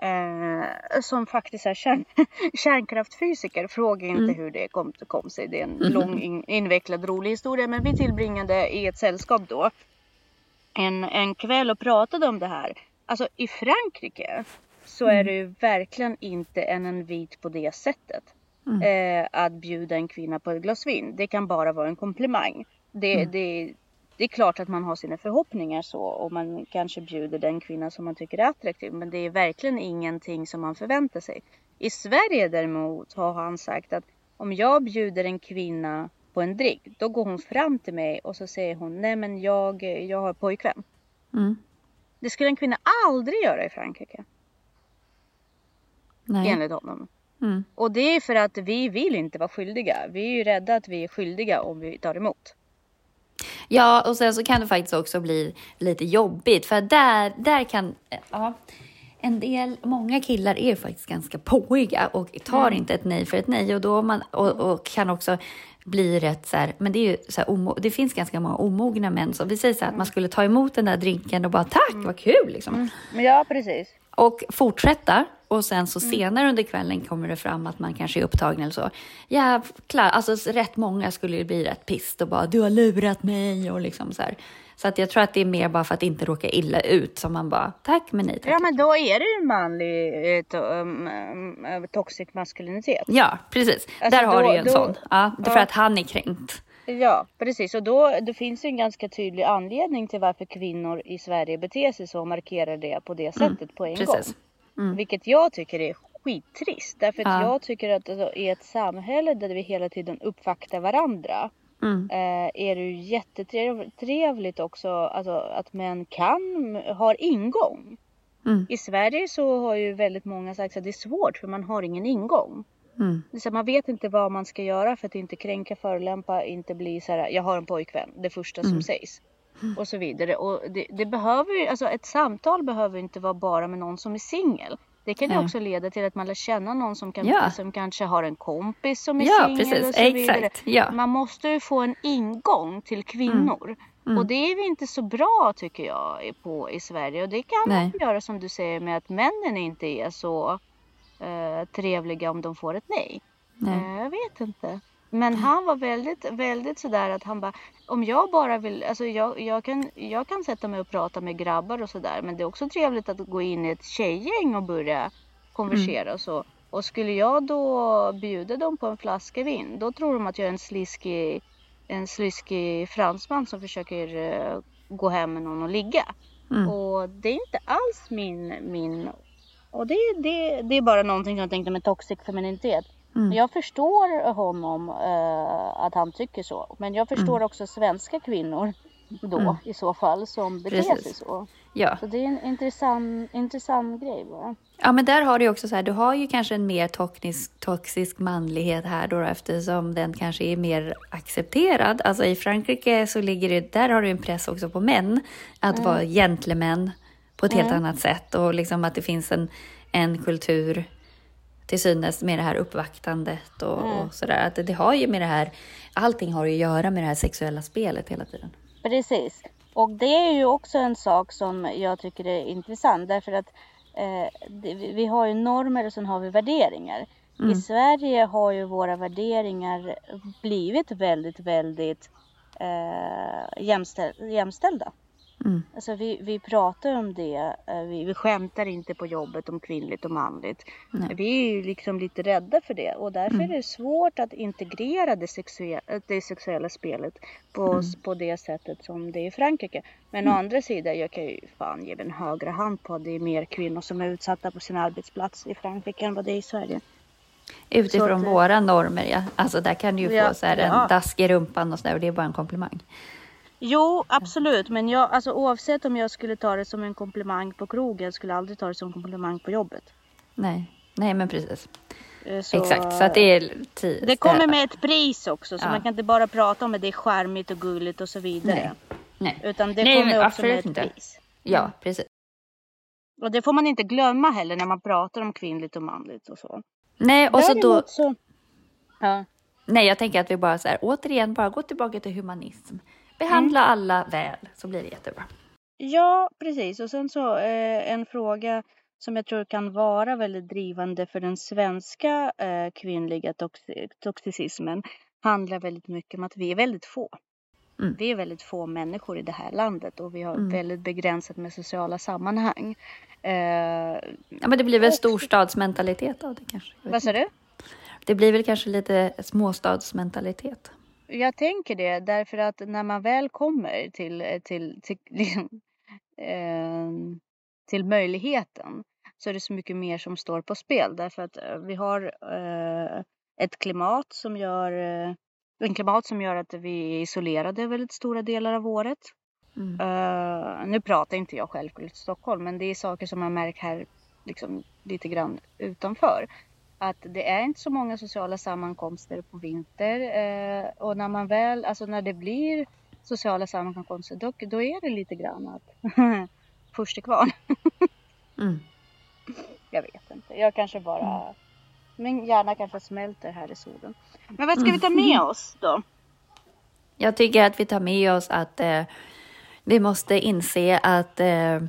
Speaker 1: eh, som faktiskt är kärn, kärnkraftfysiker. Fråga inte
Speaker 2: Mm.
Speaker 1: hur det kom, kom sig. Det är en
Speaker 2: Mhm.
Speaker 1: lång, in, invecklad, rolig historia. Men vi tillbringade i ett sällskap då en, en kväll och pratade om det här. Alltså i Frankrike så är
Speaker 2: Mm.
Speaker 1: det ju verkligen inte en invit på det sättet.
Speaker 2: Mm.
Speaker 1: Eh, att bjuda en kvinna på ett glas vin. Det kan bara vara en komplimang. Det,
Speaker 2: Mm.
Speaker 1: det, det är klart att man har sina förhoppningar så och man kanske bjuder den kvinna som man tycker är attraktiv. Men det är verkligen ingenting som man förväntar sig. I Sverige däremot har han sagt att om jag bjuder en kvinna på en drink, då går hon fram till mig och så säger hon nej men jag, jag har pojkvän.
Speaker 2: Mm.
Speaker 1: Det skulle en kvinna aldrig göra i Frankrike
Speaker 2: Nej.
Speaker 1: enligt honom.
Speaker 2: Mm.
Speaker 1: Och det är för att vi vill inte vara skyldiga. Vi är ju rädda att vi är skyldiga om vi tar emot.
Speaker 2: Ja, och sen så kan det faktiskt också bli lite jobbigt. För där, där kan... Ja, en del, många killar är faktiskt ganska påiga och tar
Speaker 1: Mm.
Speaker 2: inte ett nej för ett nej. Och, då man, och, och kan också bli rätt så här... Men det, är ju så här, omo, det finns ganska många omogna män. Så vi säger så här att
Speaker 1: Mm.
Speaker 2: man skulle ta emot den där drinken och bara tack, vad kul liksom.
Speaker 1: Men ja, precis.
Speaker 2: Och fortsätta. Och sen så
Speaker 1: Mm.
Speaker 2: senare under kvällen kommer det fram att man kanske är upptagen eller så. Jävlar, alltså rätt många skulle ju bli rätt pist och bara du har lurat mig och liksom så här. Så att jag tror att det är mer bara för att inte råka illa ut som man bara tack men nej tack.
Speaker 1: Ja, men då är det ju manlig eh, to, um, um, toxic maskulinitet.
Speaker 2: Ja, precis.
Speaker 1: Alltså,
Speaker 2: Där har
Speaker 1: då-
Speaker 2: du ju en
Speaker 1: då-
Speaker 2: sån. Ja, är för
Speaker 1: ja.
Speaker 2: att han är kränkt.
Speaker 1: Ja, precis. Och då det finns ju en ganska tydlig anledning till varför kvinnor i Sverige beter sig så och markerar det på det sättet på en
Speaker 2: Mm, Precis.
Speaker 1: gång.
Speaker 2: Mm.
Speaker 1: Vilket jag tycker är skittrist. Därför att
Speaker 2: Ja.
Speaker 1: jag tycker att alltså, i ett samhälle där vi hela tiden uppvaktar varandra
Speaker 2: Mm.
Speaker 1: eh, är det ju jättetrevligt också alltså, att män kan, har ingång.
Speaker 2: Mm.
Speaker 1: I Sverige så har ju väldigt många sagt att det är svårt för man har ingen ingång.
Speaker 2: Mm.
Speaker 1: Så man vet inte vad man ska göra för att inte kränka, förolämpa, inte bli så här, jag har en pojkvän, det första som
Speaker 2: Mm.
Speaker 1: sägs. Och så vidare. Och det, det behöver ju, alltså ett samtal behöver inte vara bara med någon som är singel. Det kan ju också leda till att man lär känna någon som, kan,
Speaker 2: Ja.
Speaker 1: som kanske har en kompis som är
Speaker 2: Ja,
Speaker 1: singel och så vidare.
Speaker 2: Exakt. Ja.
Speaker 1: Man måste ju få en ingång till kvinnor.
Speaker 2: Mm.
Speaker 1: Och det är vi inte så bra tycker jag på i Sverige. Och det kan
Speaker 2: Nej.
Speaker 1: man göra som du säger med att männen inte är så eh, trevliga om de får ett nej.
Speaker 2: Nej.
Speaker 1: Eh, jag vet inte. Men han var väldigt, väldigt sådär att han bara, om jag bara vill, alltså jag, jag, kan, jag kan sätta mig och prata med grabbar och sådär. Men det är också trevligt att gå in i ett tjejgäng och börja konversera och så. Och skulle jag då bjuda dem på en flaska vin, då tror de att jag är en sliskig en sliskig fransman som försöker eh, gå hem med någon och ligga.
Speaker 2: Mm.
Speaker 1: Och det är inte alls min, min och det, det, det är bara någonting jag tänkte med toxic femininitet.
Speaker 2: Mm.
Speaker 1: Jag förstår honom eh, att han tycker så. Men jag förstår
Speaker 2: Mm.
Speaker 1: också svenska kvinnor då
Speaker 2: Mm.
Speaker 1: i så fall som beter
Speaker 2: Precis.
Speaker 1: sig så.
Speaker 2: Ja.
Speaker 1: Så det är en intressant, intressant grej bara.
Speaker 2: ja, men där har du också så här, du har ju kanske en mer toxisk, toxisk manlighet här då eftersom den kanske är mer accepterad. Alltså i Frankrike så ligger det, där har du en press också på män att
Speaker 1: Mm.
Speaker 2: vara gentlemän på ett helt annat sätt och liksom att det finns en, en kultur till synes med det här uppvaktandet och,
Speaker 1: Mm.
Speaker 2: och sådär. Att det, det har ju med det här, allting har ju att göra med det här sexuella spelet hela tiden.
Speaker 1: Precis. Och det är ju också en sak som jag tycker är intressant därför att eh, vi har ju normer och sen har vi värderingar.
Speaker 2: Mm.
Speaker 1: I Sverige har ju våra värderingar blivit väldigt, väldigt eh, jämställ, jämställda.
Speaker 2: Mm.
Speaker 1: Alltså vi, vi pratar om det, eh, vi, vi skämtar inte på jobbet om kvinnligt och manligt.
Speaker 2: Nej. Mm.
Speaker 1: Vi är ju liksom lite rädda för det och därför är det svårt att integrera det sexuella, det sexuella spelet på,
Speaker 2: Mm.
Speaker 1: på det sättet som det är i Frankrike. Men å andra sidan, jag kan ju fan ge en högre hand på att det är mer kvinnor som är utsatta på sin arbetsplats i Frankrike än vad det är i Sverige.
Speaker 2: Utifrån
Speaker 1: att, eh,
Speaker 2: våra normer, ja. Alltså där kan du ju
Speaker 1: Ja,
Speaker 2: få så här en
Speaker 1: ja.
Speaker 2: dask i rumpan och sådär och det är bara en komplimang.
Speaker 1: Jo, absolut. Men jag, alltså, oavsett om jag skulle ta det som en komplimang på krogen, skulle jag aldrig ta det som en komplimang på jobbet.
Speaker 2: Nej, nej men precis.
Speaker 1: Eh, Så,
Speaker 2: Exakt, så att det är tid.
Speaker 1: Det kommer med ett pris också, så
Speaker 2: Ja.
Speaker 1: man kan inte bara prata om att det är charmigt och gulligt och så vidare.
Speaker 2: Nej.
Speaker 1: Utan det
Speaker 2: Nej, men
Speaker 1: kommer också med ett
Speaker 2: inte.
Speaker 1: pris.
Speaker 2: Ja, precis.
Speaker 1: Och det får man inte glömma heller när man pratar om kvinnligt och manligt och så.
Speaker 2: Nej, och så då,
Speaker 1: Däremot så... Ja.
Speaker 2: nej, jag tänker att vi bara så här, återigen, bara gå tillbaka till humanism. Behandla
Speaker 1: Mm.
Speaker 2: alla väl, så blir det jättebra.
Speaker 1: ja, precis. Och sen så eh, en fråga som jag tror kan vara väldigt drivande för den svenska eh, kvinnliga toxi- toxicismen handlar väldigt mycket om att vi är väldigt få.
Speaker 2: Mm.
Speaker 1: Vi är väldigt få människor i det här landet och vi har
Speaker 2: Mm.
Speaker 1: väldigt begränsat med sociala sammanhang. Eh,
Speaker 2: Ja, men det blir väl
Speaker 1: Och-
Speaker 2: storstadsmentalitet av det kanske.
Speaker 1: Vad sa du?
Speaker 2: Det blir väl kanske lite småstadsmentalitet.
Speaker 1: Jag tänker det därför att när man väl kommer till, till, till, liksom, eh, till möjligheten så är det så mycket mer som står på spel därför att eh, vi har eh, ett klimat som gör eh, en klimat som gör att vi är isolerade väldigt stora delar av året.
Speaker 2: Mm.
Speaker 1: Eh, nu pratar inte jag självklart Stockholm men det är saker som man märker här liksom, lite grann utanför. Att det är inte så många sociala sammankomster på vinter eh, och när man väl, alltså när det blir sociala sammankomster då, då är det lite grann att först är kvar.
Speaker 2: Mm.
Speaker 1: Jag vet inte, jag kanske bara, min hjärna kanske smälter här i solen. Men vad ska vi ta med oss då?
Speaker 2: Jag tycker att vi tar med oss att eh, vi måste inse att eh,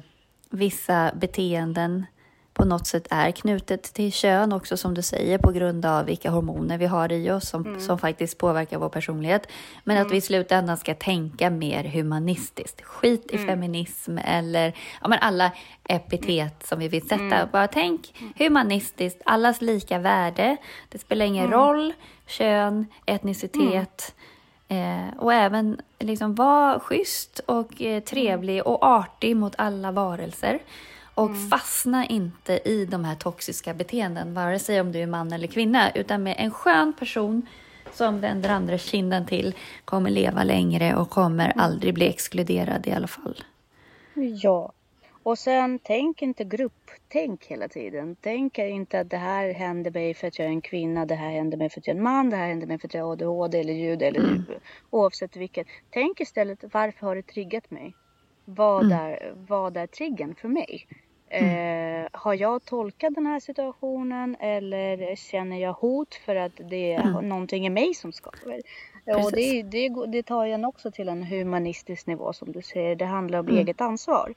Speaker 2: vissa beteenden på något sätt är knutet till kön också som du säger på grund av vilka hormoner vi har i oss som, som faktiskt påverkar vår personlighet. Men att vi i slutändan ska tänka mer humanistiskt. Skit i feminism eller ja, men alla epitet som vi vill sätta. Bara tänk humanistiskt, allas lika värde. Det spelar ingen roll kön, etnicitet. Eh, och även liksom vara schysst och eh, trevlig och artig mot alla varelser. Och fastna inte i de här toxiska beteenden, vare sig om du är man eller kvinna, utan med en skön person som vänder andra kinden till, kommer leva längre och kommer aldrig bli exkluderad i alla fall.
Speaker 1: Ja. Och sen tänk inte grupp. Tänk hela tiden. Tänk inte att det här händer mig för att jag är en kvinna. Det här händer mig för att jag är en man. Det här händer mig för att jag har ADHD eller ljud eller oavsett vilket. Tänk istället varför har det triggat mig? Vad, är, vad är triggern för mig? Eh, har jag tolkat den här situationen eller känner jag hot för att det är någonting i mig som skaver? Och det, det, det tar en också till en humanistisk nivå som du säger. Det handlar om eget ansvar.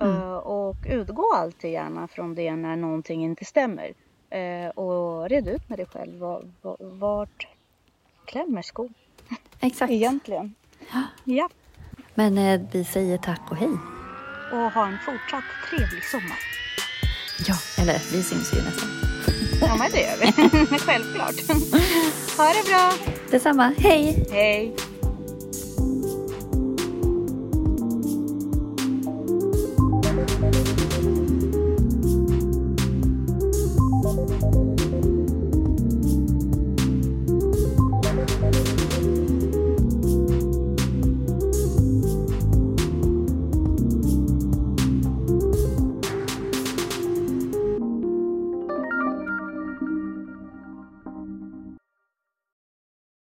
Speaker 1: Eh, och utgå alltid gärna från det när någonting inte stämmer. Eh, och red ut med dig själv. Var, var, vart klämmer skon
Speaker 2: Exakt.
Speaker 1: egentligen? Ja.
Speaker 2: Men eh, vi säger tack och hej.
Speaker 1: Och ha en fortsatt trevlig sommar.
Speaker 2: Ja, eller vi syns ju nästan.
Speaker 1: Ja men det gör vi. Självklart. Ha det bra.
Speaker 2: Detsamma, hej!
Speaker 1: Hej.